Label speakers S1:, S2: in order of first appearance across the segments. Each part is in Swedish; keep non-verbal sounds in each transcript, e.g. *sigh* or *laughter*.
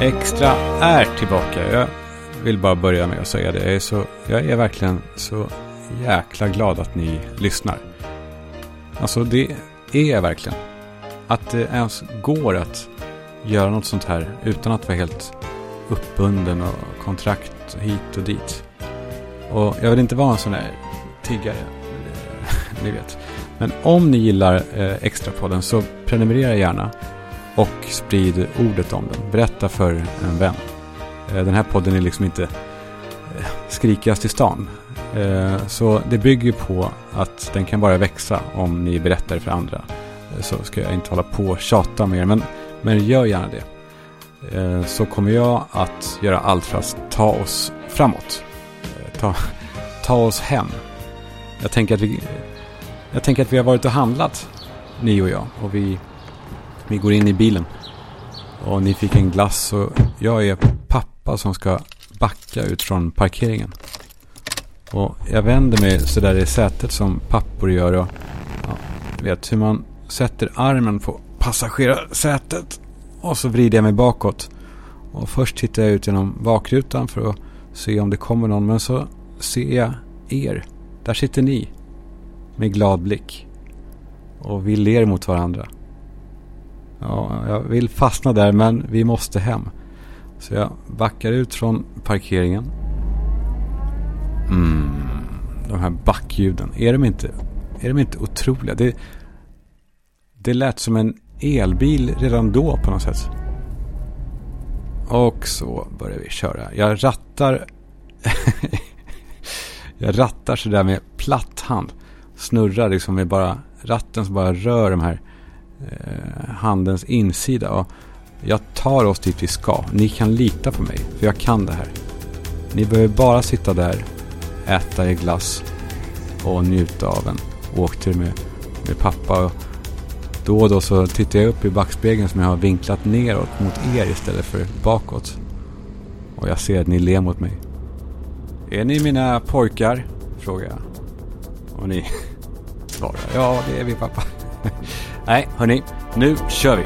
S1: Extra är tillbaka. Jag vill bara börja med att säga det. Jag är, så, jag är verkligen så jäkla glad att ni lyssnar. Alltså det är jag verkligen. Att det ens går att göra något sånt här utan att vara helt uppbunden och kontrakt hit och dit. Och jag vill inte vara en sån här tiggare. *laughs* ni vet. Men om ni gillar eh, Extrapodden så prenumerera gärna och sprid ordet om den. Berätta för en vän. Eh, den här podden är liksom inte eh, skrikigast i stan. Eh, så det bygger på att den kan bara växa om ni berättar för andra. Så ska jag inte hålla på och tjata mer, men, men gör gärna det. Så kommer jag att göra allt för att ta oss framåt. Ta, ta oss hem. Jag tänker, att vi, jag tänker att vi har varit och handlat, ni och jag. Och vi vi går in i bilen. Och ni fick en glass och jag är pappa som ska backa ut från parkeringen. Och jag vänder mig sådär i sätet som pappor gör och ja, vet hur man sätter armen på passagerarsätet. Och så vrider jag mig bakåt. Och först tittar jag ut genom bakrutan för att se om det kommer någon. Men så ser jag er. Där sitter ni. Med glad blick. Och vi ler mot varandra. Ja, jag vill fastna där men vi måste hem. Så jag backar ut från parkeringen. Mm, de här backljuden. Är de inte, är de inte otroliga? Det, det lät som en elbil redan då på något sätt. Och så börjar vi köra. Jag rattar... *laughs* jag rattar sådär med platt hand. Snurrar liksom med bara ratten som bara rör de här eh, handens insida. Och jag tar oss dit vi ska. Ni kan lita på mig, för jag kan det här. Ni behöver bara sitta där, äta er glass och njuta av en åktur med, med pappa. Och då och då så tittar jag upp i backspegeln som jag har vinklat neråt mot er istället för bakåt. Och jag ser att ni ler mot mig. Är ni mina pojkar? Frågar jag. Och ni *laughs* svarar ja, det är vi pappa. *laughs* Nej, hörni, nu kör vi.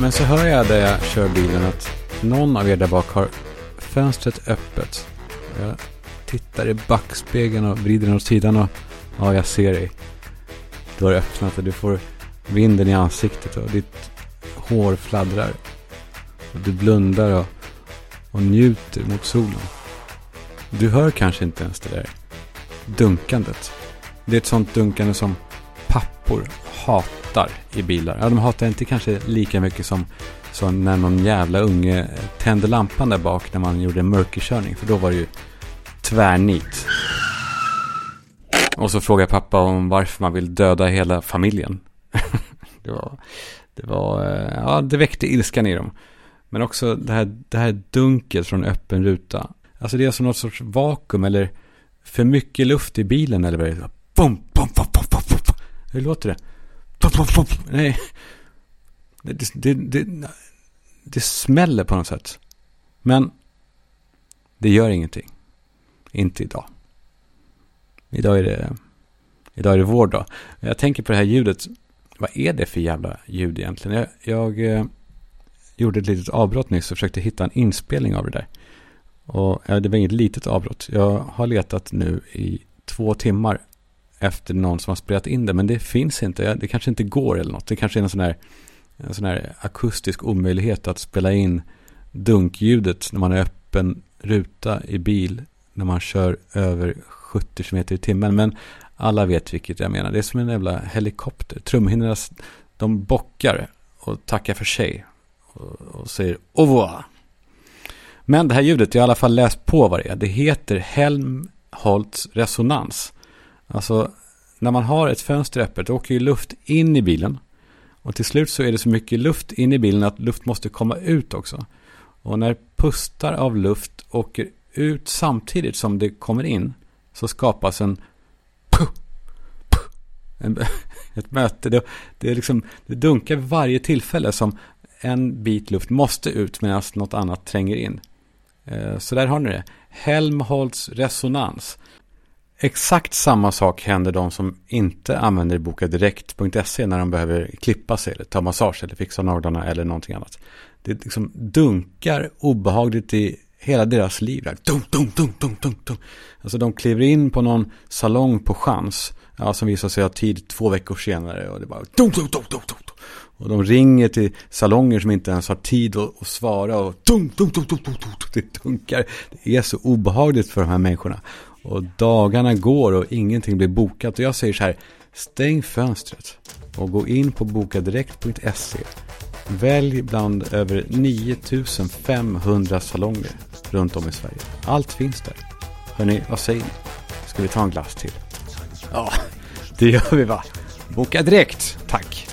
S1: Men så hör jag där jag kör bilen att någon av er där bak har fönstret öppet. Jag tittar i backspegeln och vrider den åt sidan och ja, jag ser dig. Du har öppnat och du får vinden i ansiktet och ditt hår fladdrar. Och du blundar och, och njuter mot solen. Du hör kanske inte ens det där dunkandet. Det är ett sånt dunkande som pappor hatar i bilar. Ja, de hatar inte kanske lika mycket som, som när någon jävla unge tände lampan där bak när man gjorde en mörkerkörning. För då var det ju tvärnit. Och så frågar pappa om varför man vill döda hela familjen. *laughs* det var, det var, eh, ja, det väckte ilskan i dem. Men också det här, det här dunket från öppen ruta. Alltså det är som något sorts vakuum eller för mycket luft i bilen eller vad det är. Bum, bum, bum, bum, bum, bum. Hur låter det? Bum, bum, bum. Nej. Det, det, det, det smäller på något sätt. Men det gör ingenting. Inte idag. Idag är det, idag är det vår dag. Jag tänker på det här ljudet. Vad är det för jävla ljud egentligen? Jag, jag eh, gjorde ett litet avbrott nyss och försökte hitta en inspelning av det där. Och ja, det var inget litet avbrott. Jag har letat nu i två timmar efter någon som har spelat in det. Men det finns inte. Det kanske inte går eller något. Det kanske är en sån här, en sån här akustisk omöjlighet att spela in dunkljudet när man är öppen ruta i bil när man kör över 70 km i timmen. Men alla vet vilket jag menar. Det är som en jävla helikopter. Trumhinnorna, de bockar och tackar för sig. Och, och säger au revoir. Men det här ljudet, jag har i alla fall läst på vad det är. Det heter Helmholtz resonans. Alltså, när man har ett fönster öppet, då åker ju luft in i bilen. Och till slut så är det så mycket luft in i bilen att luft måste komma ut också. Och när pustar av luft åker ut samtidigt som det kommer in så skapas en, puh, puh, en *laughs* ett möte. Det, det, är liksom, det dunkar vid varje tillfälle som en bit luft måste ut medan något annat tränger in. Eh, så där har ni det. Helmholtz resonans. exakt samma sak händer de som inte använder bokadirekt.se när de behöver klippa sig eller ta massage eller fixa naglarna eller någonting annat. Det liksom dunkar obehagligt i hela deras liv. Dum, dum, dum, dum, dum, dum. Alltså de kliver in på någon salong på chans. Ja, som visar sig ha tid två veckor senare. Och det bara dum, dum, dum, dum, dum. Och de ringer till salonger som inte ens har tid att, att svara. Och tung, tung, tung, tung, tung, tung, Det dunkar. Det är så obehagligt för de här människorna. Och dagarna går och ingenting blir bokat. Och jag säger så här. Stäng fönstret. Och gå in på bokadirekt.se. Välj bland över 9500 salonger runt om i Sverige. Allt finns där. Hörni, vad säger ni? Ska vi ta en glass till? Ja, det gör vi va? Boka direkt, tack.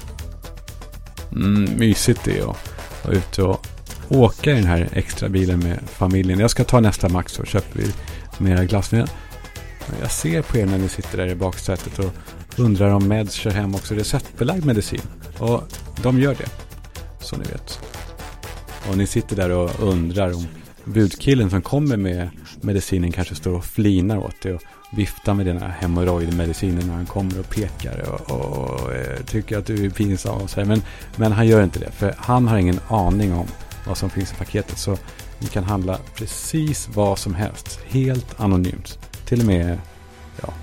S1: Mm, mysigt det är att vara ute och åka i den här extra bilen med familjen. Jag ska ta nästa max så köper vi mera glass. Men jag ser på er när ni sitter där i baksätet och undrar om Meds kör hem också receptbelagd medicin. Och de gör det, så ni vet. Och ni sitter där och undrar om budkillen som kommer med medicinen kanske står och flinar åt det och viftar med dina hemorrojdmediciner när han kommer och pekar och, och, och eh, tycker att du är pinsam och så här. Men, men han gör inte det, för han har ingen aning om vad som finns i paketet. Så ni kan handla precis vad som helst, helt anonymt. Till och med ja,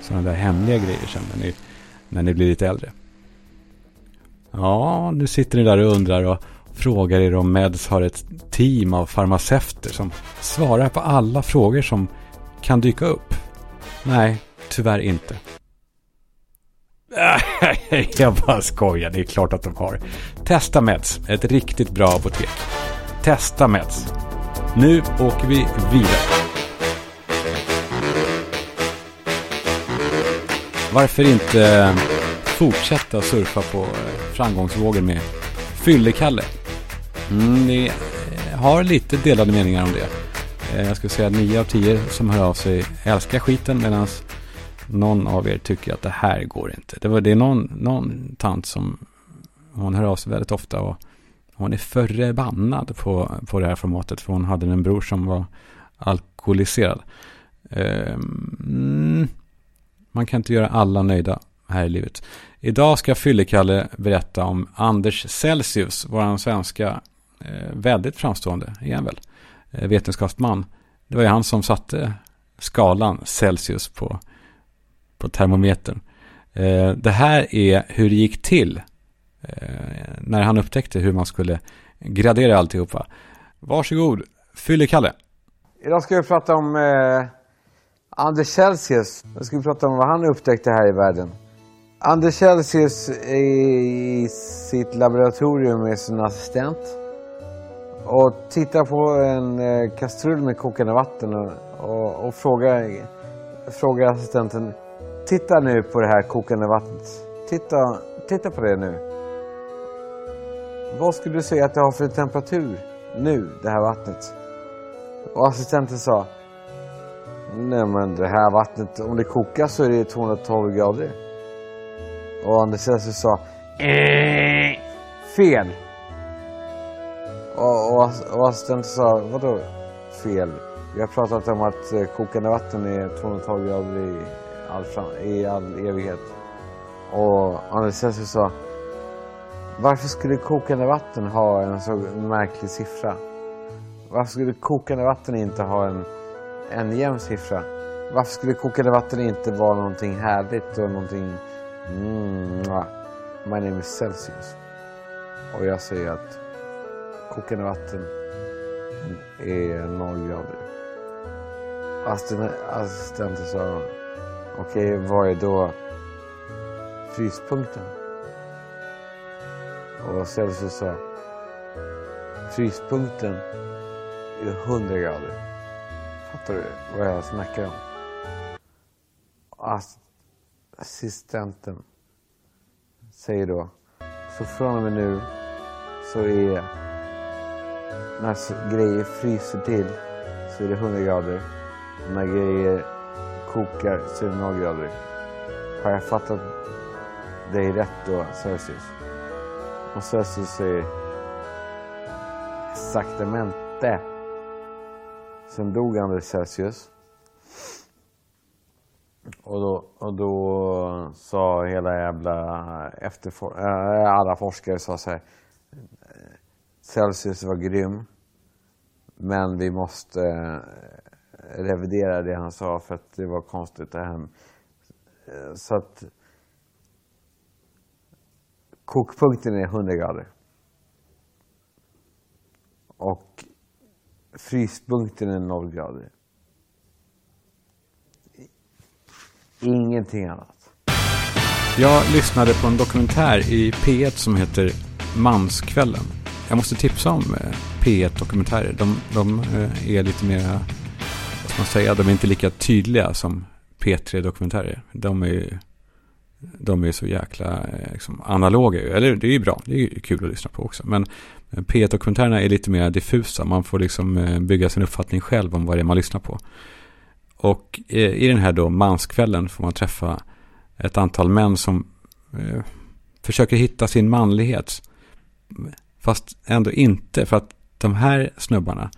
S1: sådana där hemliga grejer sen när ni, när ni blir lite äldre. Ja, nu sitter ni där och undrar och frågar er om Meds har ett team av farmaceuter som svarar på alla frågor som kan dyka upp. Nej, tyvärr inte. *laughs* Jag bara skojar, det är klart att de har. Testa Meds, ett riktigt bra apotek. Testa Meds. Nu åker vi vidare. Varför inte eh, fortsätta surfa på eh, framgångsvågen med Fyllekalle? Mm, ni eh, har lite delade meningar om det. Eh, jag skulle säga att nio av tio som hör av sig älskar skiten medan någon av er tycker att det här går inte. Det, var, det är någon, någon tant som hon hör av sig väldigt ofta och hon är förbannad på, på det här formatet för hon hade en bror som var alkoholiserad. Um, man kan inte göra alla nöjda här i livet. Idag ska Fyllekalle berätta om Anders Celsius, våran svenska eh, väldigt framstående, är han väl, Eh, vetenskapsman. Det var ju han som satte skalan Celsius på, på termometern. Eh, det här är hur det gick till eh, när han upptäckte hur man skulle gradera alltihopa. Varsågod, Fyllekalle.
S2: Idag ska vi prata om eh, Anders Celsius. Jag ska prata om vad han upptäckte här i världen. Anders Celsius är i sitt laboratorium med sin assistent och tittar på en eh, kastrull med kokande vatten och, och, fråga, frågar, assistenten Titta nu på det här kokande vattnet. Titta, titta på det nu. Vad skulle du säga att det har för temperatur nu, det här vattnet? Och assistenten sa Nej men det här vattnet, om det kokar så är det 212 grader. Och Anders Celsius sa eh, Fel. Och, och, och assistenten sa vadå fel? Vi har pratat om att eh, kokande vatten är 212 grader i all, fram, i all evighet. Och Anders Celsius sa Varför skulle kokande vatten ha en så märklig siffra? Varför skulle kokande vatten inte ha en, en jämn siffra? Varför skulle kokande vatten inte vara någonting härligt och någonting... Mm, my name is Celsius. Och jag säger att kokande vatten är noll grader. Alltså, Assistenten alltså, sa Okej, okay, vad är då fryspunkten? Och Celsius sa fryspunkten är 100 grader. Fattar du vad jag snackar om? Assistenten säger då så från och med nu så är när grejer fryser till så är det 100 grader. Och när grejer kokar så är det 0 grader. Har jag fattat dig rätt då, Celsius? Och Celsius säger Saktamente. Sen dog Anders Celsius. Och då, och då sa hela jävla efterfor- äh, alla forskare sa så här. Celsius var grym. Men vi måste eh, revidera det han sa för att det var konstigt det här. Eh, så att kokpunkten är 100 grader. Och fryspunkten är 0 grader. Ingenting annat.
S1: Jag lyssnade på en dokumentär i P1 som heter Manskvällen. Jag måste tipsa om eh, P1-dokumentärer. De, de eh, är lite mer, vad ska man säga, de är inte lika tydliga som P3-dokumentärer. De är ju de är så jäkla eh, liksom, analoga. Eller det är ju bra, det är ju kul att lyssna på också. Men P1-dokumentärerna är lite mer diffusa. Man får liksom bygga sin uppfattning själv om vad det är man lyssnar på. Och i den här då manskvällen får man träffa ett antal män som eh, försöker hitta sin manlighet. Fast ändå inte. För att de här snubbarna,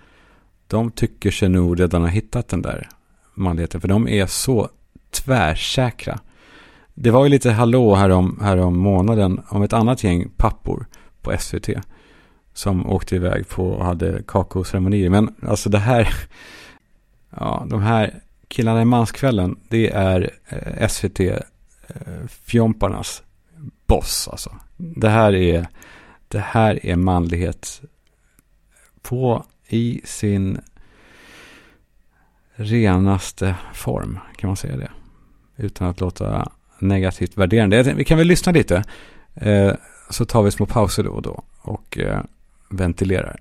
S1: de tycker sig nog redan ha hittat den där manligheten. För de är så tvärsäkra. Det var ju lite hallå härom, härom månaden om ett annat gäng pappor på SVT. Som åkte iväg på och hade kakaoceremonier. Men alltså det här, *laughs* ja de här killarna i manskvällen, det är eh, SVT-fjomparnas eh, boss alltså. Det här är, det här är manlighet på i sin renaste form, kan man säga det. Utan att låta negativt värderande. Vi kan väl lyssna lite. Eh, så tar vi små pauser då och då och eh, ventilerar.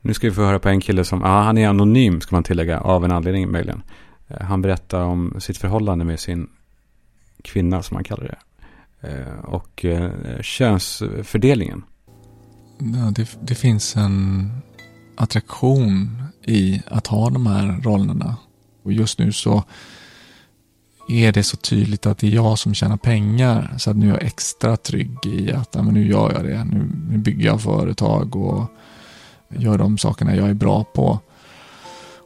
S1: Nu ska vi få höra på en kille som, ja han är anonym ska man tillägga, av en anledning möjligen. Eh, han berättar om sitt förhållande med sin kvinna som han kallar det. Eh, och eh, könsfördelningen.
S3: Ja, det, det finns en attraktion i att ha de här rollerna. Och just nu så är det så tydligt att det är jag som tjänar pengar. Så att nu är jag extra trygg i att ja, men nu gör jag det. Nu, nu bygger jag företag och gör de sakerna jag är bra på.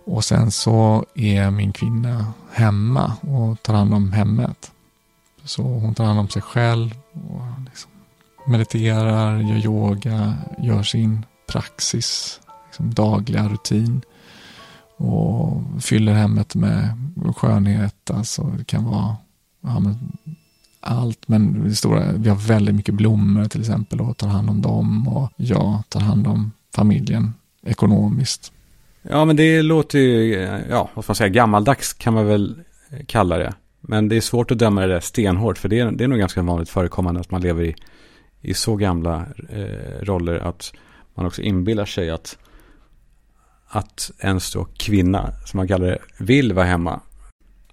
S3: Och sen så är min kvinna hemma och tar hand om hemmet. Så hon tar hand om sig själv och mediterar, gör yoga, gör sin praxis, liksom dagliga rutin. Och fyller hemmet med skönhet. Alltså det kan vara ja, men allt. Men det stora, vi har väldigt mycket blommor till exempel och tar hand om dem. Och jag tar hand om familjen ekonomiskt.
S1: Ja, men det låter ju, ja, vad ska man säga, gammaldags kan man väl kalla det. Men det är svårt att döma det där stenhårt, för det är, det är nog ganska vanligt förekommande att man lever i, i så gamla eh, roller att man också inbillar sig att, att ens då kvinna, som man kallar det, vill vara hemma.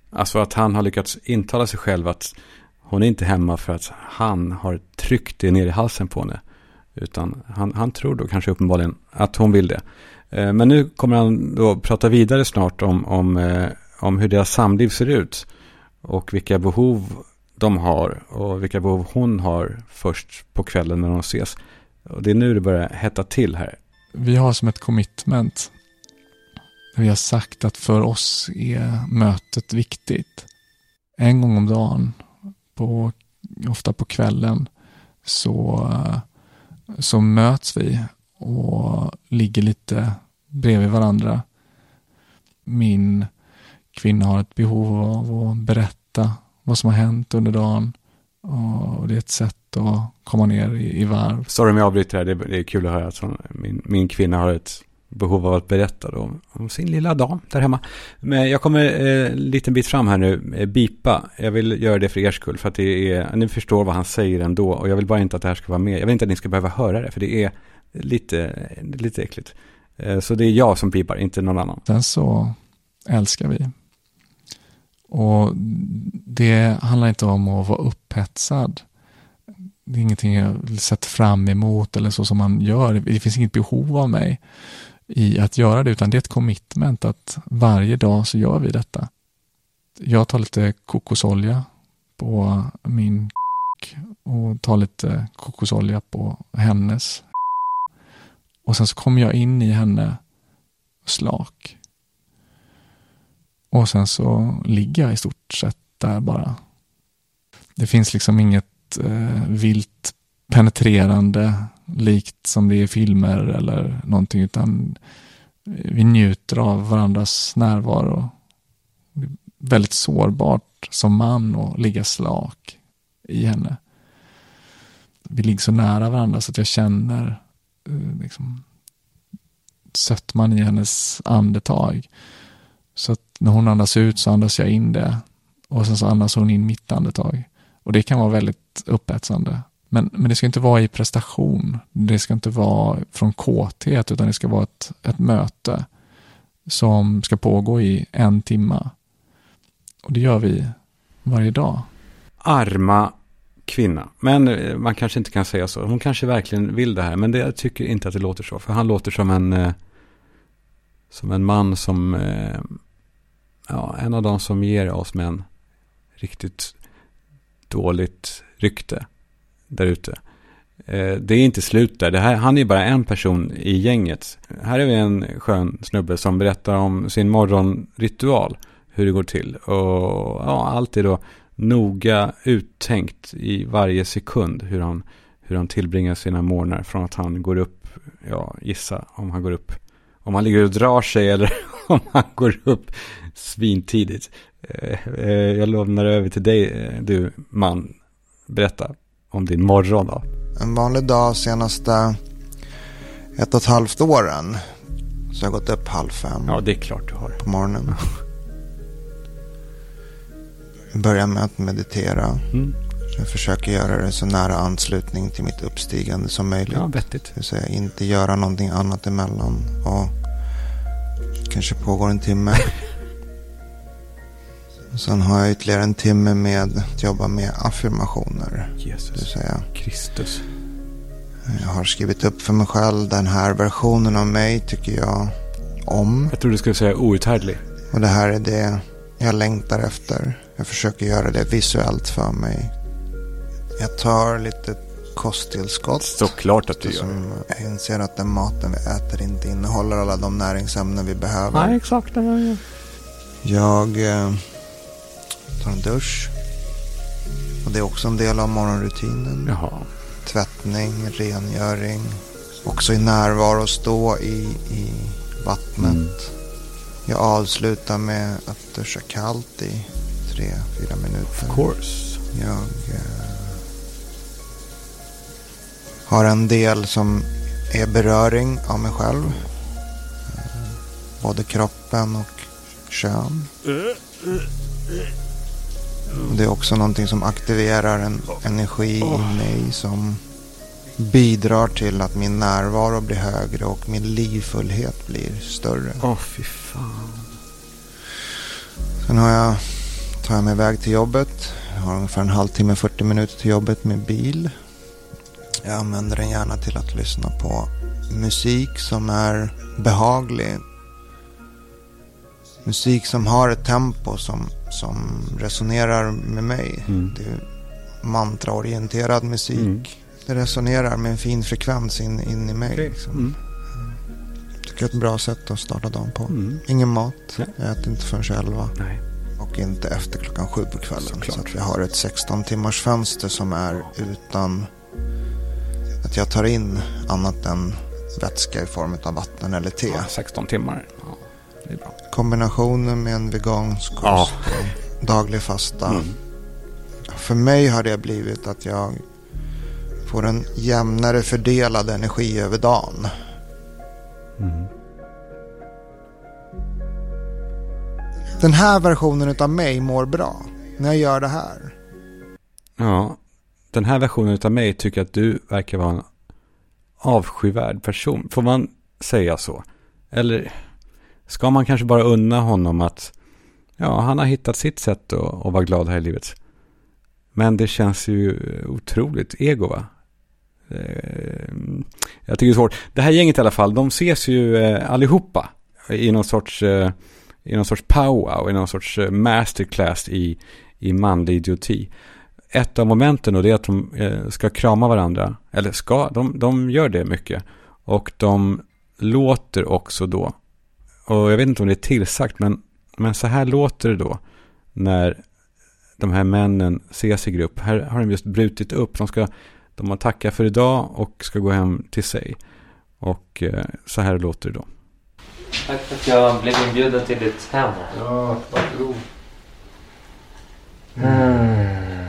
S1: Alltså att han har lyckats intala sig själv att hon är inte hemma för att han har tryckt det ner i halsen på henne. Utan han, han tror då kanske uppenbarligen att hon vill det. Eh, Men nu kommer han då prata vidare snart om, om, eh, om hur deras samliv ser ut. Och vilka behov de har och vilka behov hon har först på kvällen när de ses. Och det är nu det börjar hetta till här.
S3: Vi har som ett commitment. Vi har sagt att för oss är mötet viktigt. En gång om dagen, på, ofta på kvällen, så, så möts vi och ligger lite bredvid varandra. Min kvinna har ett behov av att berätta vad som har hänt under dagen. Och det är ett sätt att komma ner i, i varv.
S1: Sorry om jag avbryter här, det, det är kul att höra att min, min kvinna har ett behov av att berätta då, om sin lilla dag där hemma. Men jag kommer eh, en liten bit fram här nu, eh, bipa. Jag vill göra det för er skull, för att det är, ni förstår vad han säger ändå. Och jag vill bara inte att det här ska vara med. Jag vill inte att ni ska behöva höra det, för det är lite, lite äckligt. Eh, så det är jag som pipar, inte någon annan.
S3: Sen så älskar vi. Och det handlar inte om att vara upphetsad. Det är ingenting jag sett fram emot eller så som man gör. Det finns inget behov av mig i att göra det, utan det är ett commitment att varje dag så gör vi detta. Jag tar lite kokosolja på min *laughs* och tar lite kokosolja på hennes. Och sen så kommer jag in i henne slak. Och sen så ligger jag i stort sett där bara. Det finns liksom inget eh, vilt penetrerande likt som det är i filmer eller någonting utan eh, vi njuter av varandras närvaro. Väldigt sårbart som man att ligga slak i henne. Vi ligger så nära varandra så att jag känner eh, liksom, sötman i hennes andetag. Så att när hon andas ut så andas jag in det. Och sen så andas hon in mitt andetag. Och det kan vara väldigt upphetsande. Men, men det ska inte vara i prestation. Det ska inte vara från kåthet utan det ska vara ett, ett möte som ska pågå i en timma. Och det gör vi varje dag.
S1: Arma kvinna. Men eh, man kanske inte kan säga så. Hon kanske verkligen vill det här. Men det, jag tycker inte att det låter så. För han låter som en, eh, som en man som, eh, ja, en av de som ger oss män riktigt dåligt rykte där ute. Eh, det är inte slut där. Det här, han är bara en person i gänget. Här är vi en skön snubbe som berättar om sin morgonritual. Hur det går till. Och ja, allt är då noga uttänkt i varje sekund hur han, hur han tillbringar sina morgnar från att han går upp, ja gissa om han går upp, om han ligger och drar sig eller om han går upp svintidigt. Eh, eh, jag lämnar över till dig, eh, du man. Berätta om din morgon då.
S4: En vanlig dag senaste ett och ett halvt åren. Så jag har gått upp halv fem.
S1: Ja, det är klart du har.
S4: På morgonen. börjar med att meditera. Mm. Jag försöker göra det så nära anslutning till mitt uppstigande som möjligt.
S1: Ja, vettigt.
S4: Det vill säga inte göra någonting annat emellan. Och kanske pågår en timme. Sen har jag ytterligare en timme med att jobba med affirmationer.
S1: Jesus. Kristus.
S4: Jag har skrivit upp för mig själv den här versionen av mig tycker jag om.
S1: Jag tror du skulle säga outhärdlig.
S4: Och det här är det jag längtar efter. Jag försöker göra det visuellt för mig. Jag tar lite kosttillskott.
S1: Såklart att du gör.
S4: Jag inser att den maten vi äter inte innehåller alla de näringsämnen vi behöver.
S1: Nej, exakt. Det
S4: jag eh, tar en dusch. Och det är också en del av morgonrutinen.
S1: Jaha.
S4: Tvättning, rengöring. Också i närvaro, stå i, i vattnet. Mm. Jag avslutar med att duscha kallt i tre, fyra minuter.
S1: Of course.
S4: Jag eh, har en del som är beröring av mig själv. Både kroppen och kön. Det är också någonting som aktiverar en energi i mig som bidrar till att min närvaro blir högre och min livfullhet blir större.
S1: Åh, oh, fy fan.
S4: Sen har jag, tar jag mig iväg till jobbet. Jag har ungefär en halvtimme, 40 minuter till jobbet med bil. Jag använder den gärna till att lyssna på musik som är behaglig. Musik som har ett tempo som, som resonerar med mig. Mm. Det är mantraorienterad musik. Mm. Det resonerar med en fin frekvens in, in i mig. Okay. Liksom. Mm. Tycker jag är ett bra sätt att starta dagen på. Mm. Ingen mat. Nej. Jag äter inte förrän elva.
S1: Nej.
S4: Och inte efter klockan sju på kvällen. Såklart. Så att vi har ett 16 timmars fönster som är utan att jag tar in annat än vätska i form av vatten eller te. Ja,
S1: 16 timmar. Ja, det är bra.
S4: Kombinationen med en vegansk kost och daglig fasta. Mm. För mig har det blivit att jag får en jämnare fördelad energi över dagen. Mm. Den här versionen av mig mår bra när jag gör det här.
S1: Ja, den här versionen av mig tycker att du verkar vara en avskyvärd person. Får man säga så? Eller ska man kanske bara unna honom att ja, han har hittat sitt sätt att, att vara glad här i livet. Men det känns ju otroligt ego va? Eh, jag tycker det är svårt. Det här gänget i alla fall, de ses ju eh, allihopa i någon sorts, eh, i någon sorts powwow, i någon sorts masterclass i, i manlig idioti. Ett av momenten då det är att de ska krama varandra, eller ska, de, de gör det mycket. Och de låter också då, och jag vet inte om det är tillsagt, men, men så här låter det då när de här männen ses i grupp. Här har de just brutit upp. De, ska, de har tackat för idag och ska gå hem till sig. Och eh, så här låter det då.
S5: Tack för att jag blev inbjuden till ditt hem.
S6: Ja, varsågod.
S5: Mm.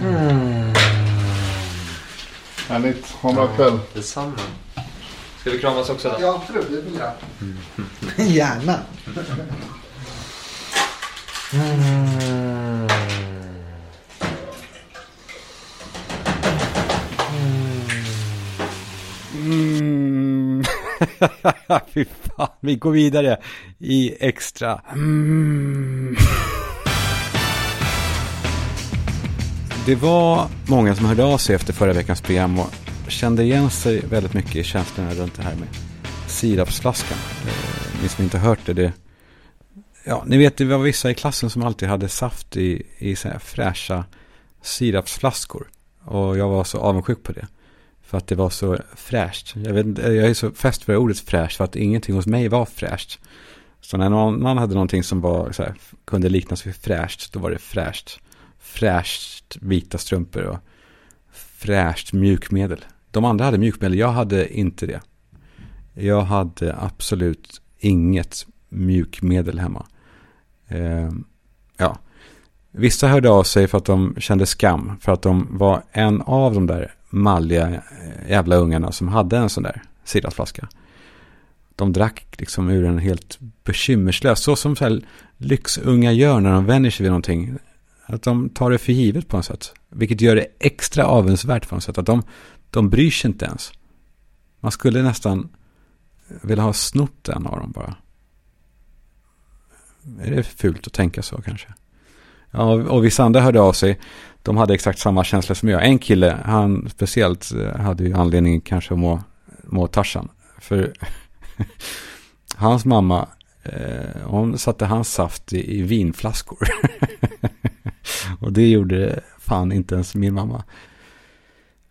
S5: Mm.
S6: Härligt. Ha en bra kväll.
S5: Detsamma. Ska vi kramas också då?
S6: Ja, absolut. Det vill *laughs* jag.
S4: Gärna.
S5: Mm.
S1: Mm. *laughs* Fy fan, vi går vidare i extra. Mm. Det var många som hörde av sig efter förra veckans program och kände igen sig väldigt mycket i känslorna runt det här med sirapsflaskan. Eh, ni som inte har hört det, det Ja, ni vet det var vissa i klassen som alltid hade saft i, i så här fräscha sirapsflaskor. Och jag var så avundsjuk på det. För att det var så fräscht. Jag, vet, jag är så fäst för ordet fräscht för att ingenting hos mig var fräscht. Så när någon annan hade någonting som var, så här, kunde liknas vid fräscht, då var det fräscht. Fräscht vita strumpor och fräscht mjukmedel. De andra hade mjukmedel, jag hade inte det. Jag hade absolut inget mjukmedel hemma. Eh, ja. Vissa hörde av sig för att de kände skam. För att de var en av de där malliga eh, jävla ungarna som hade en sån där sidasflaska. De drack liksom ur en helt bekymmerslös. Så som så här lyxunga gör när de vänjer sig vid någonting. Att de tar det för givet på något sätt. Vilket gör det extra avundsvärt på något sätt. Att de, de bryr sig inte ens. Man skulle nästan vilja ha snott en av dem bara. Är det fult att tänka så kanske? Ja, och vissa andra hörde av sig. De hade exakt samma känsla som jag. En kille, han speciellt eh, hade ju anledning kanske att må, må Tarzan. För *laughs* hans mamma, eh, hon satte hans saft i, i vinflaskor. *laughs* och det gjorde fan inte ens min mamma.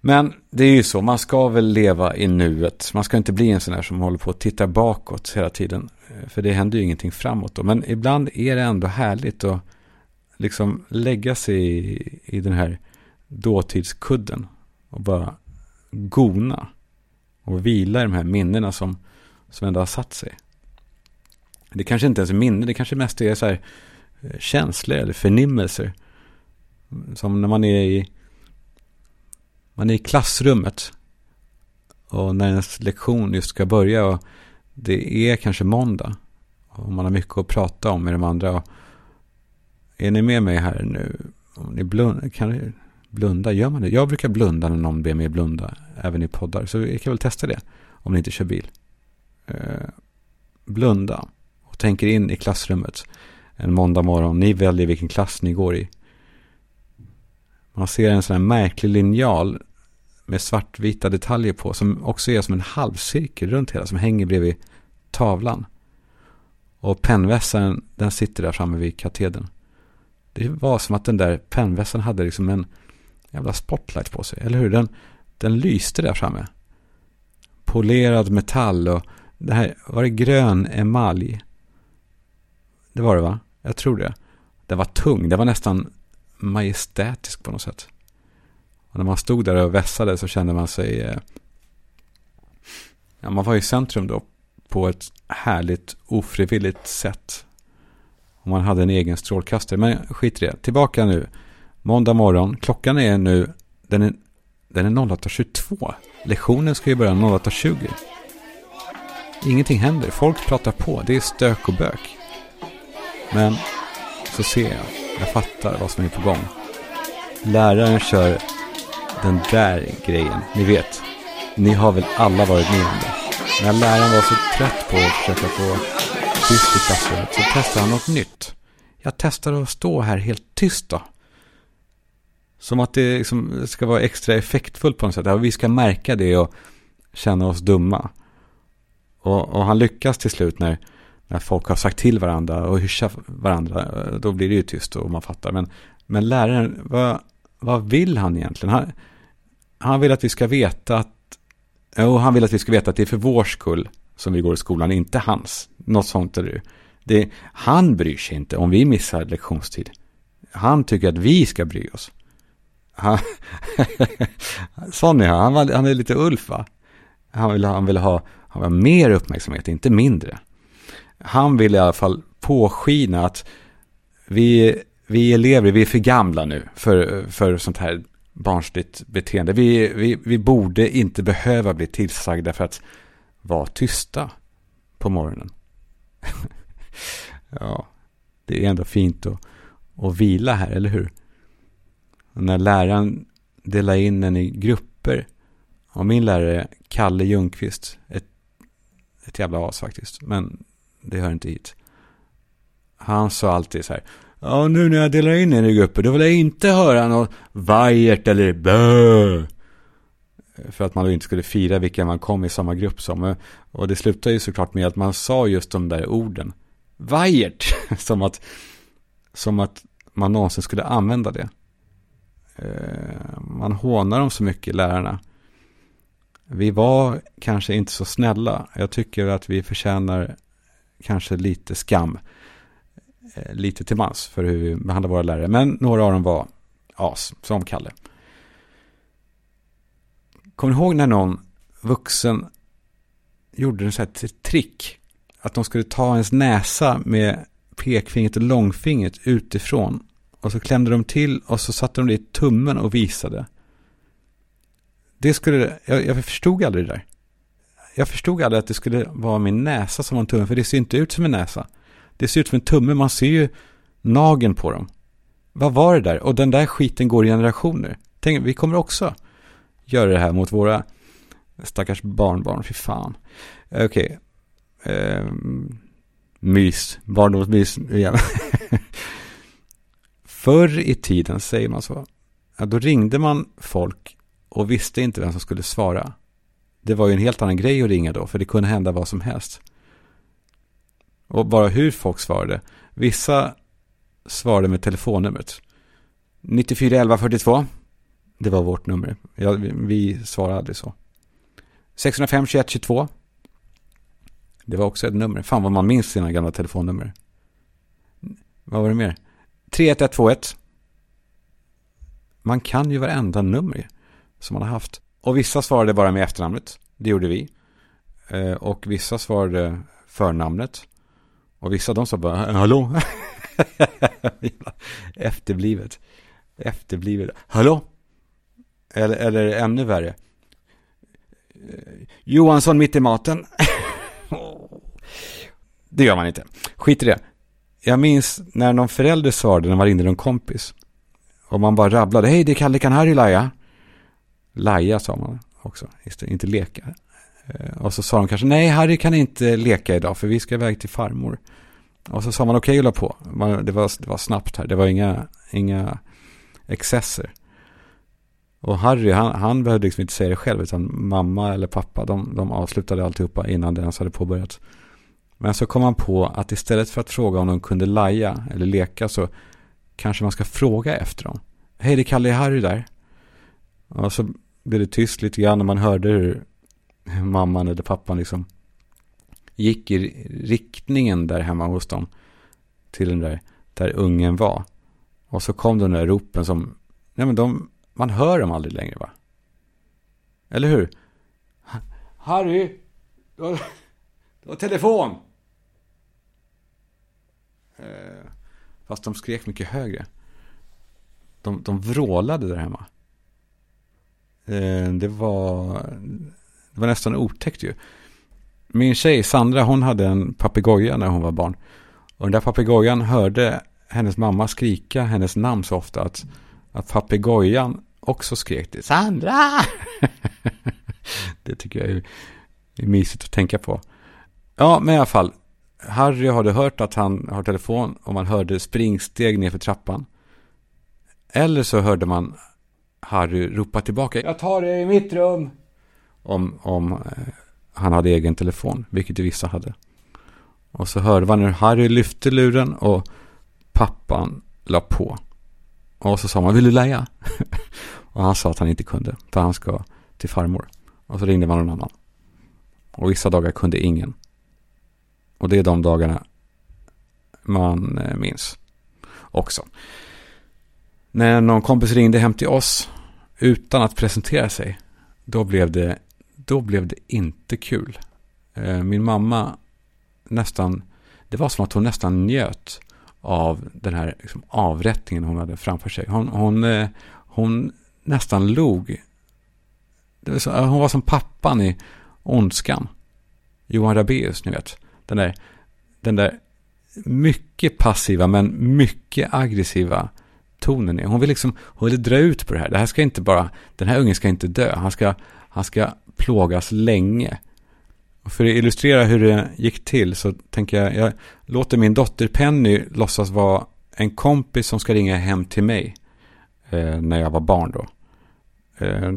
S1: Men det är ju så, man ska väl leva i nuet. Man ska inte bli en sån här som håller på att titta bakåt hela tiden. För det händer ju ingenting framåt då. Men ibland är det ändå härligt att liksom lägga sig i, i den här dåtidskudden. Och bara gona. Och vila i de här minnena som, som ändå har satt sig. Det kanske inte ens är minne, det kanske mest är så här eh, känslor eller förnimmelser. Som när man är i man är i klassrummet. Och när ens lektion just ska börja och det är kanske måndag. Och man har mycket att prata om med de andra. Och är ni med mig här nu? Om ni blunda, kan ni blunda? Gör man det? Jag brukar blunda när någon ber mig blunda. Även i poddar. Så jag kan väl testa det. Om ni inte kör bil. Eh, blunda. Och tänker in i klassrummet. En måndag morgon. Ni väljer vilken klass ni går i. Man ser en sån här märklig linjal med svartvita detaljer på som också är som en halvcirkel runt hela som hänger bredvid tavlan. Och pennvässaren den sitter där framme vid katedern. Det var som att den där pennvässaren hade liksom en jävla spotlight på sig, eller hur? Den, den lyste där framme. Polerad metall och det här, var det grön emalj? Det var det va? Jag tror det. Den var tung, den var nästan majestätisk på något sätt. Och när man stod där och vässade så kände man sig... Eh, ja, man var i centrum då på ett härligt ofrivilligt sätt. Och man hade en egen strålkastare. Men skit i det. Tillbaka nu. Måndag morgon. Klockan är nu... Den är, den är 08.22. Lektionen ska ju börja 08.20. Ingenting händer. Folk pratar på. Det är stök och bök. Men så ser jag. Jag fattar vad som är på gång. Läraren kör den där grejen. Ni vet, ni har väl alla varit med om det. När läraren var så trött på att försöka få tyst i klassrummet så testade han något nytt. Jag testade att stå här helt tyst då. Som att det liksom ska vara extra effektfullt på något sätt. vi ska märka det och känna oss dumma. Och, och han lyckas till slut när, när folk har sagt till varandra och hyschat varandra. Då blir det ju tyst och man fattar. Men, men läraren, vad, vad vill han egentligen? Han, han vill att vi ska veta att, och han vill att vi ska veta att det är för vår skull som vi går i skolan, inte hans. Något sånt är det Det, han bryr sig inte om vi missar lektionstid. Han tycker att vi ska bry oss. Han, *laughs* sån är han. Han, var, han är lite Ulf va? Han vill, han vill ha, ha mer uppmärksamhet, inte mindre. Han vill i alla fall påskina att vi, vi elever, vi är för gamla nu för, för sånt här barnsligt beteende. Vi, vi, vi borde inte behöva bli tillsagda för att vara tysta på morgonen. *laughs* ja, det är ändå fint att, att vila här, eller hur? Och när läraren delar in en i grupper. Och min lärare, Kalle Ljungqvist, ett, ett jävla as faktiskt, men det hör inte hit. Han sa alltid så här, ja nu när jag delar in er i grupper, då vill jag inte höra något vajert eller bö. För att man då inte skulle fira vilka man kom i samma grupp som. Och det slutade ju såklart med att man sa just de där orden. Vajert, *laughs* som att, som att man någonsin skulle använda det. Eh, man hånar dem så mycket, lärarna. Vi var kanske inte så snälla. Jag tycker att vi förtjänar kanske lite skam. Eh, lite till mans för hur vi behandlar våra lärare. Men några av dem var as, som Kalle. Kommer ni ihåg när någon vuxen gjorde en sån här trick? Att de skulle ta ens näsa med pekfingret och långfingret utifrån och så klämde de till och så satte de det i tummen och visade. Det skulle, jag, jag förstod aldrig det där. Jag förstod aldrig att det skulle vara min näsa som var en tumme, för det ser inte ut som en näsa. Det ser ut som en tumme, man ser ju nagen på dem. Vad var det där? Och den där skiten går i generationer. Tänk, vi kommer också göra det här mot våra stackars barnbarn, fy fan. Okej. Okay. Um, mys, barndomsmys igen. *laughs* Förr i tiden, säger man så, ja, då ringde man folk och visste inte vem som skulle svara. Det var ju en helt annan grej att ringa då, för det kunde hända vad som helst. Och bara hur folk svarade. Vissa svarade med telefonnumret. 94 42. Det var vårt nummer. Ja, vi svarade aldrig så. 605 21 22. Det var också ett nummer. Fan vad man minns sina gamla telefonnummer. Vad var det mer? 31121. Man kan ju varenda nummer som man har haft. Och vissa svarade bara med efternamnet. Det gjorde vi. Eh, och vissa svarade förnamnet. Och vissa de sa bara hallå. *laughs* Efterblivet. Efterblivet. Hallå. Eller, eller ännu värre. Eh, Johansson mitt i maten. *laughs* det gör man inte. Skit i det. Jag minns när någon förälder svarade när man ringde någon kompis. Och man bara rabblade. Hej, det är Kalle, kan Laja? Sa man också, inte leka. Eh, och så sa de kanske, nej, Harry kan inte leka idag för vi ska iväg till farmor. Och så sa man okej, okay, på. Man, det, var, det var snabbt här, det var inga, inga excesser. Och Harry, han, han behövde liksom inte säga det själv, utan mamma eller pappa, de, de avslutade alltihopa innan det ens hade påbörjats. Men så kom han på att istället för att fråga om de kunde laja eller leka så kanske man ska fråga efter dem. Hej, det är Kalle Harry där. Och så blev det tyst lite grann när man hörde hur mamman eller pappan liksom gick i riktningen där hemma hos dem till den där, där ungen var. Och så kom de där ropen som, nej men de, man hör dem aldrig längre va? Eller hur? Harry, du har, du har telefon! Eh, fast de skrek mycket högre. De, de vrålade där hemma. Eh, det var, det var nästan otäckt ju. Min tjej Sandra, hon hade en papegoja när hon var barn. Och den där papegojan hörde hennes mamma skrika hennes namn så ofta att, att papegojan också skrek till Sandra! *laughs* det tycker jag är, är mysigt att tänka på. Ja, men i alla fall. Harry hade hört att han har telefon och man hörde springsteg nerför trappan. Eller så hörde man Harry ropa tillbaka. Jag tar det i mitt rum. Om, om eh, han hade egen telefon, vilket vissa hade. Och så hörde man hur Harry lyfte luren och pappan la på. Och så sa man, vill du lägga? *laughs* och han sa att han inte kunde, för han ska till farmor. Och så ringde man någon annan. Och vissa dagar kunde ingen. Och det är de dagarna man eh, minns också. När någon kompis ringde hem till oss utan att presentera sig, då blev det, då blev det inte kul. Eh, min mamma nästan, det var som att hon nästan njöt av den här liksom, avrättningen hon hade framför sig. Hon, hon, eh, hon nästan log. Var så, eh, hon var som pappan i Ondskan. Johan Rabaeus, ni vet. Den där, den där mycket passiva men mycket aggressiva tonen är. Hon vill liksom, hon vill dra ut på det här. Det här ska inte bara, den här ungen ska inte dö. Han ska, han ska plågas länge. Och för att illustrera hur det gick till så tänker jag, jag låter min dotter Penny låtsas vara en kompis som ska ringa hem till mig. Eh, när jag var barn då. Eh,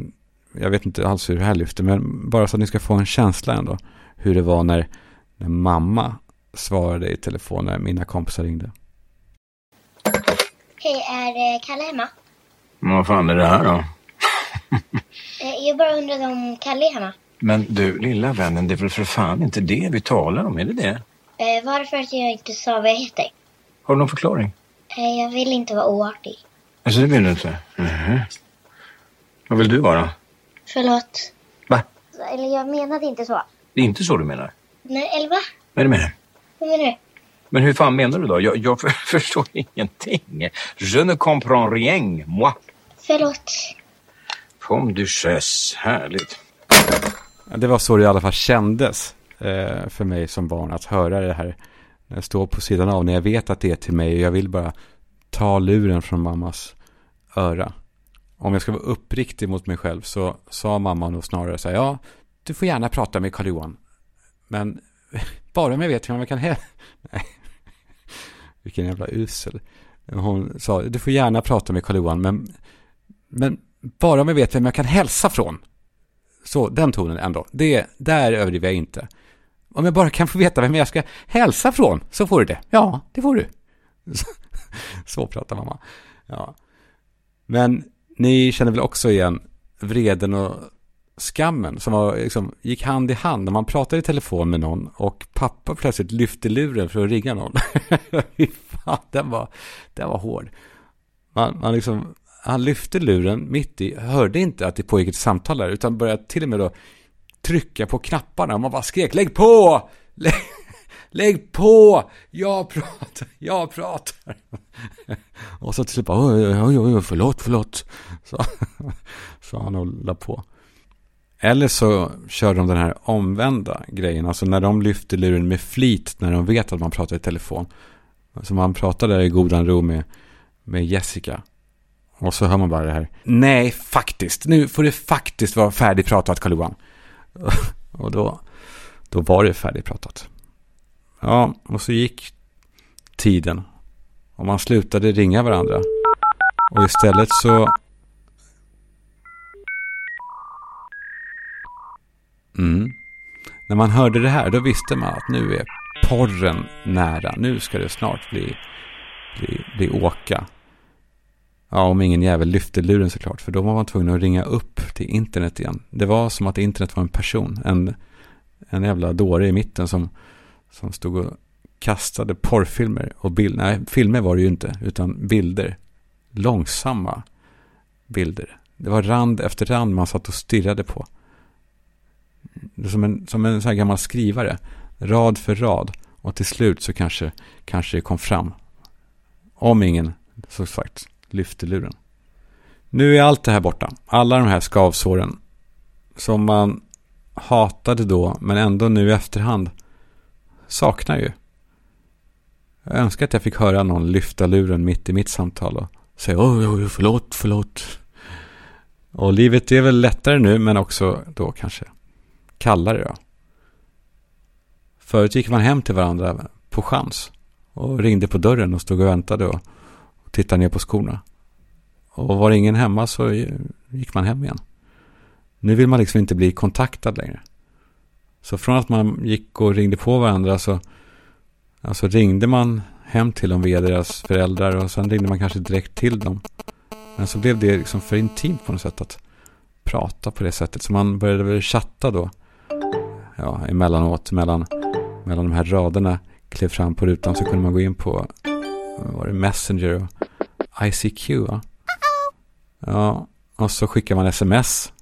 S1: jag vet inte alls hur det här lyfter, men bara så att ni ska få en känsla ändå. Hur det var när, när mamma svarade i telefon när mina kompisar ringde.
S7: Hej, är eh, Kalle hemma?
S8: Vad fan är det här då? *laughs*
S7: Eh, Jag bara undrade om Kalle är hemma.
S8: Men du, lilla vännen, det är väl för fan inte det vi talar om, är det det?
S7: Eh, Varför att jag inte sa vad jag heter?
S8: Har du någon förklaring?
S7: Eh, Jag vill inte vara oartig.
S8: Alltså, det vill du inte? Mhm. Vad vill du vara?
S7: Förlåt.
S8: Va?
S7: Eller jag menade inte så.
S8: Det är inte så du menar?
S7: Nej, eller va?
S8: Vad är det med det?
S7: Vad menar du?
S8: Men hur fan menar du då? Jag, jag för, *laughs* förstår ingenting. Je ne comprends rien, moi.
S7: Förlåt.
S8: Pomme duchesse, härligt.
S1: Det var så det i alla fall kändes eh, för mig som barn att höra det här. När jag står på sidan av, när jag vet att det är till mig och jag vill bara ta luren från mammas öra. Om jag ska vara uppriktig mot mig själv så sa mamma nog snarare så här, ja, du får gärna prata med Karl-Johan. Men *laughs* bara om jag vet hur man kan... *laughs* Nej, vilken jävla usel. Hon sa, du får gärna prata med Karl-Johan, men, men bara om jag vet vem jag kan hälsa från. Så den tonen ändå. Det, där överdriver jag inte. Om jag bara kan få veta vem jag ska hälsa från så får du det. Ja, det får du. Så, *laughs* så pratar mamma. Ja. Men ni känner väl också igen vreden och skammen som var, liksom, gick hand i hand när man pratade i telefon med någon och pappa plötsligt lyfte luren för att ringa någon. *laughs* Fan, den var, den var hård. Man, man liksom, han lyfte luren mitt i, hörde inte att det pågick ett samtal där, utan började till och med då trycka på knapparna och man bara skrek lägg på! *laughs* Lägg, lägg på! Jag pratar, jag pratar. *laughs* Och så till slut bara, oj, oj, oj, oj, förlåt, förlåt. Så, så han och la på. Eller så kör de den här omvända grejen, alltså när de lyfter luren med flit när de vet att man pratar i telefon. Som man pratar där i godan ro med, med Jessica. Och så hör man bara det här. Nej, faktiskt. Nu får det faktiskt vara färdigpratat, Karl-Johan. *laughs* Och då, då var det färdigpratat. Ja, och så gick tiden. Och man slutade ringa varandra. Och istället så... Mm. När man hörde det här, då visste man att nu är porren nära. Nu ska det snart bli, bli, bli åka. Ja, om ingen jävel lyfte luren såklart. För då var man tvungen att ringa upp till internet igen. Det var som att internet var en person. En, en jävla dåre i mitten som, som stod och kastade porrfilmer och bilder. Nej, filmer var det ju inte, utan bilder. Långsamma bilder. Det var rand efter rand man satt och stirrade på. Som en, som en sån här gammal skrivare. Rad för rad. Och till slut så kanske, kanske det kom fram. Om ingen, så sagt, lyfte luren. Nu är allt det här borta. Alla de här skavsåren. Som man hatade då, men ändå nu i efterhand saknar ju. Jag önskar att jag fick höra någon lyfta luren mitt i mitt samtal och säga oj, oj, förlåt, förlåt. Och livet är väl lättare nu, men också då kanske kallare då. Förut gick man hem till varandra på chans och ringde på dörren och stod och väntade och tittade ner på skorna. Och var ingen hemma så gick man hem igen. Nu vill man liksom inte bli kontaktad längre. Så från att man gick och ringde på varandra så alltså ringde man hem till dem via deras föräldrar och sen ringde man kanske direkt till dem. Men så blev det liksom för intimt på något sätt att prata på det sättet. Så man började väl chatta då. Ja, emellanåt mellan, mellan de här raderna klev fram på rutan så kunde man gå in på var det Messenger och ICQ. Va? Ja, och så skickar man sms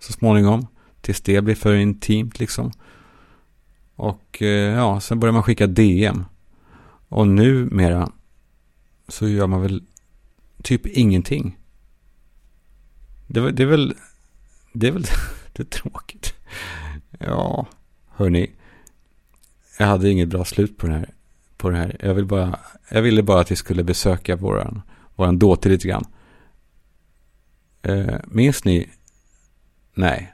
S1: så småningom. Tills det blir för intimt liksom. Och eh, ja, sen börjar man skicka DM. Och numera så gör man väl typ ingenting. Det, det är väl, det är väl *laughs* det är tråkigt. Ja, hörni. Jag hade inget bra slut på det här. På det här. Jag, vill bara, jag ville bara att vi skulle besöka våran, våran dåtid lite grann. Eh, minns ni? Nej,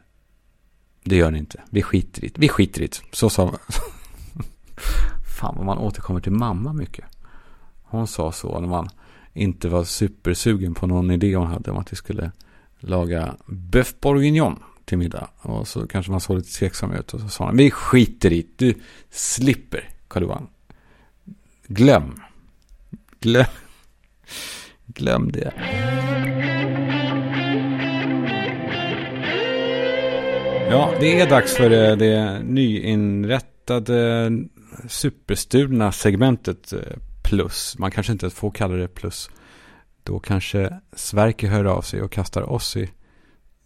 S1: det gör ni inte. Vi skiter i det. Vi skiter i det. Så sa *laughs* Fan vad man återkommer till mamma mycket. Hon sa så när man inte var supersugen på någon idé hon hade om att vi skulle laga bœuf bourguignon till middag. Och så kanske man såg lite tveksam ut och så sa han. vi skiter i det. Du slipper Karl-Johan. Glöm. Glöm. Glöm det. Ja, det är dags för det, det nyinrättade superstulna segmentet eh, plus. Man kanske inte får kalla det plus. Då kanske Sverker hör av sig och kastar oss i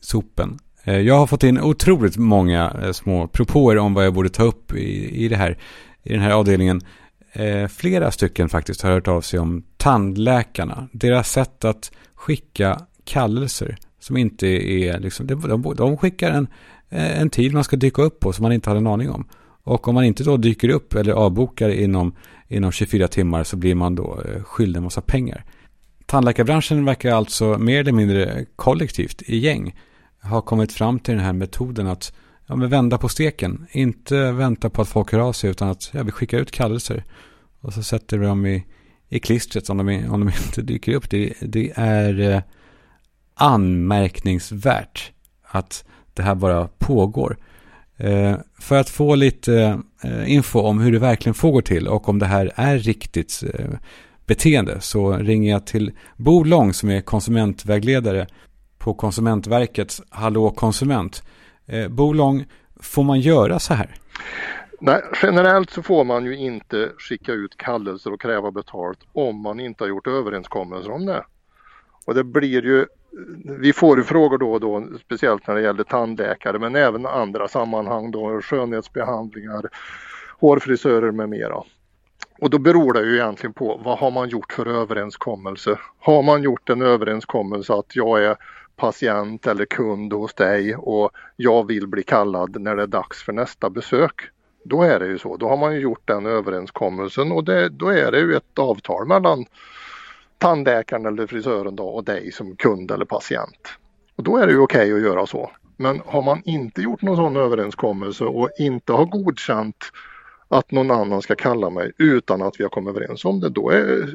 S1: sopen. Eh, jag har fått in otroligt många eh, små propåer om vad jag borde ta upp i, i, det här, i den här avdelningen. Eh, flera stycken faktiskt har hört av sig om tandläkarna. Deras sätt att skicka kallelser som inte är liksom, de, de skickar en, en tid man ska dyka upp på som man inte hade en aning om. Och om man inte då dyker upp eller avbokar inom, inom 24 timmar så blir man då skyldig en massa pengar. Tandläkarbranschen verkar alltså mer eller mindre kollektivt i gäng har kommit fram till den här metoden att ja, men vända på steken. Inte vänta på att folk hör av sig utan att ja, vi skickar ut kallelser. Och så sätter vi dem i, i klistret om de, om de inte dyker upp. Det, det är eh, anmärkningsvärt att det här bara pågår. Eh, för att få lite eh, info om hur det verkligen får gå till och om det här är riktigt eh, beteende så ringer jag till Bo Lång som är konsumentvägledare på Konsumentverkets Hallå konsument. Eh, Bolång, får man göra så här?
S6: Nej, generellt så får man ju inte skicka ut kallelser och kräva betalt om man inte har gjort överenskommelser om det. Och det blir ju vi får ju frågor då och då, speciellt när det gäller tandläkare men även andra sammanhang då, skönhetsbehandlingar, hårfrisörer med mera. Och då beror det ju egentligen på vad har man gjort för överenskommelse? Har man gjort en överenskommelse att jag är patient eller kund hos dig och jag vill bli kallad när det är dags för nästa besök. Då är det ju så, då har man ju gjort den överenskommelsen och det, då är det ju ett avtal mellan tandläkaren eller frisören då och dig som kund eller patient. Och då är det ju okej okay att göra så. Men har man inte gjort någon sån överenskommelse och inte har godkänt att någon annan ska kalla mig utan att vi har kommit överens om det, då är,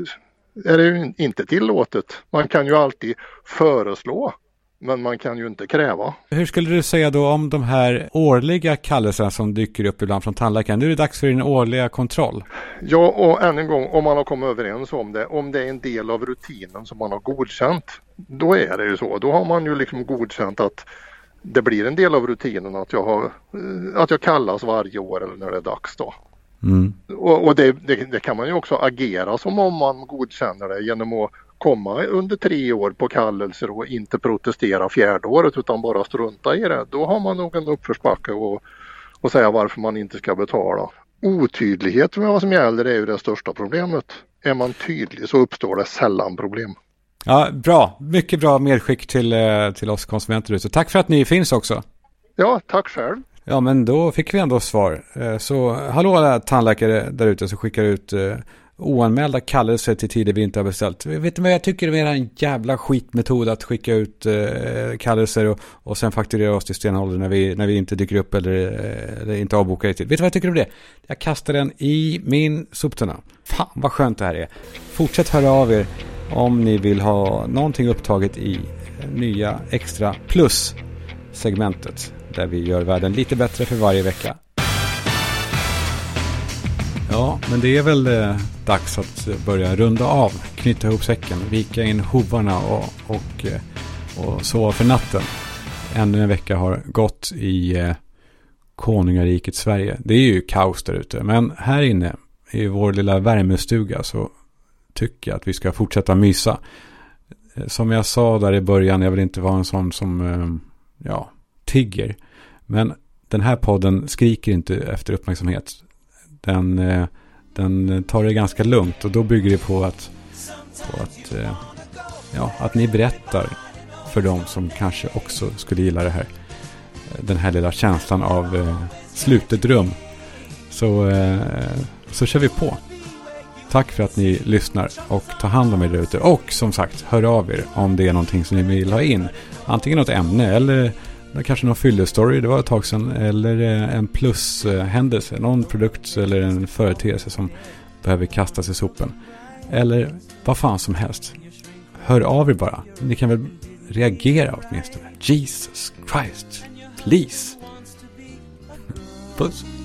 S6: är det ju inte tillåtet. Man kan ju alltid föreslå men man kan ju inte kräva.
S1: Hur skulle du säga då om de här årliga kallelserna som dyker upp ibland från tandläkaren? Nu är det dags för din årliga kontroll.
S6: Ja, och än en gång, om man har kommit överens om det, om det är en del av rutinen som man har godkänt, då är det ju så. Då har man ju liksom godkänt att det blir en del av rutinen att jag, har, eh, att jag kallas varje år eller när det är dags då. Mm. Och, och det, det, det, kan man ju också agera som om man godkänner det genom att komma under tre år på kallelser och inte protestera fjärde året utan bara strunta i det. Då har man nog en uppförsbacke och, och säga varför man inte ska betala. Otydlighet med vad som gäller är ju det största problemet. Är man tydlig så uppstår det sällan problem.
S1: Ja, bra. Mycket bra medskick till, eh, till oss konsumenter ute. Tack för att ni finns också.
S6: Ja, tack själv.
S1: Ja, men då fick vi ändå svar. Eh, så hallå alla tandläkare där ute som skickar ut eh, oanmälda kallelser till tider vi inte har beställt. Vet ni vad jag tycker är en jävla skitmetod att skicka ut eh, kallelser och, och sen fakturera oss till stenåldern när vi, när vi inte dyker upp eller, eh, eller inte avbokar i tid. Vet du vad jag tycker om det? Jag kastar den i min soptunna. Fan vad skönt det här är. Fortsätt höra av er om ni vill ha någonting upptaget i nya extra plus segmentet där vi gör världen lite bättre för varje vecka. Ja, men det är väl eh, dags att börja runda av, knyta ihop säcken, vika in hovarna och, och, eh, och sova för natten. Ännu en vecka har gått i eh, konungariket Sverige. Det är ju kaos där ute. Men här inne i vår lilla värmestuga så tycker jag att vi ska fortsätta mysa. Eh, som jag sa där i början, jag vill inte vara en sån som, eh, ja, tigger. Men den här podden skriker inte efter uppmärksamhet. Den, eh, den tar det ganska lugnt och då bygger det på att, på att, eh, ja, att ni berättar för dem som kanske också skulle gilla det här. Eh, den här lilla känslan av slutet rum. Så, så kör vi på. Tack för att ni lyssnar och tar hand om er där ute. Och som sagt, hör av er om det är någonting som ni vill ha in. Antingen något ämne eller kanske någon fyllestory, det var ett tag sedan. Eller eh, en plushändelse, någon produkt eller en företeelse som behöver kastas i sopen. Eller vad fan som helst. Hör av er bara. Ni kan väl reagera åtminstone. Jesus Christ. Please. Puss.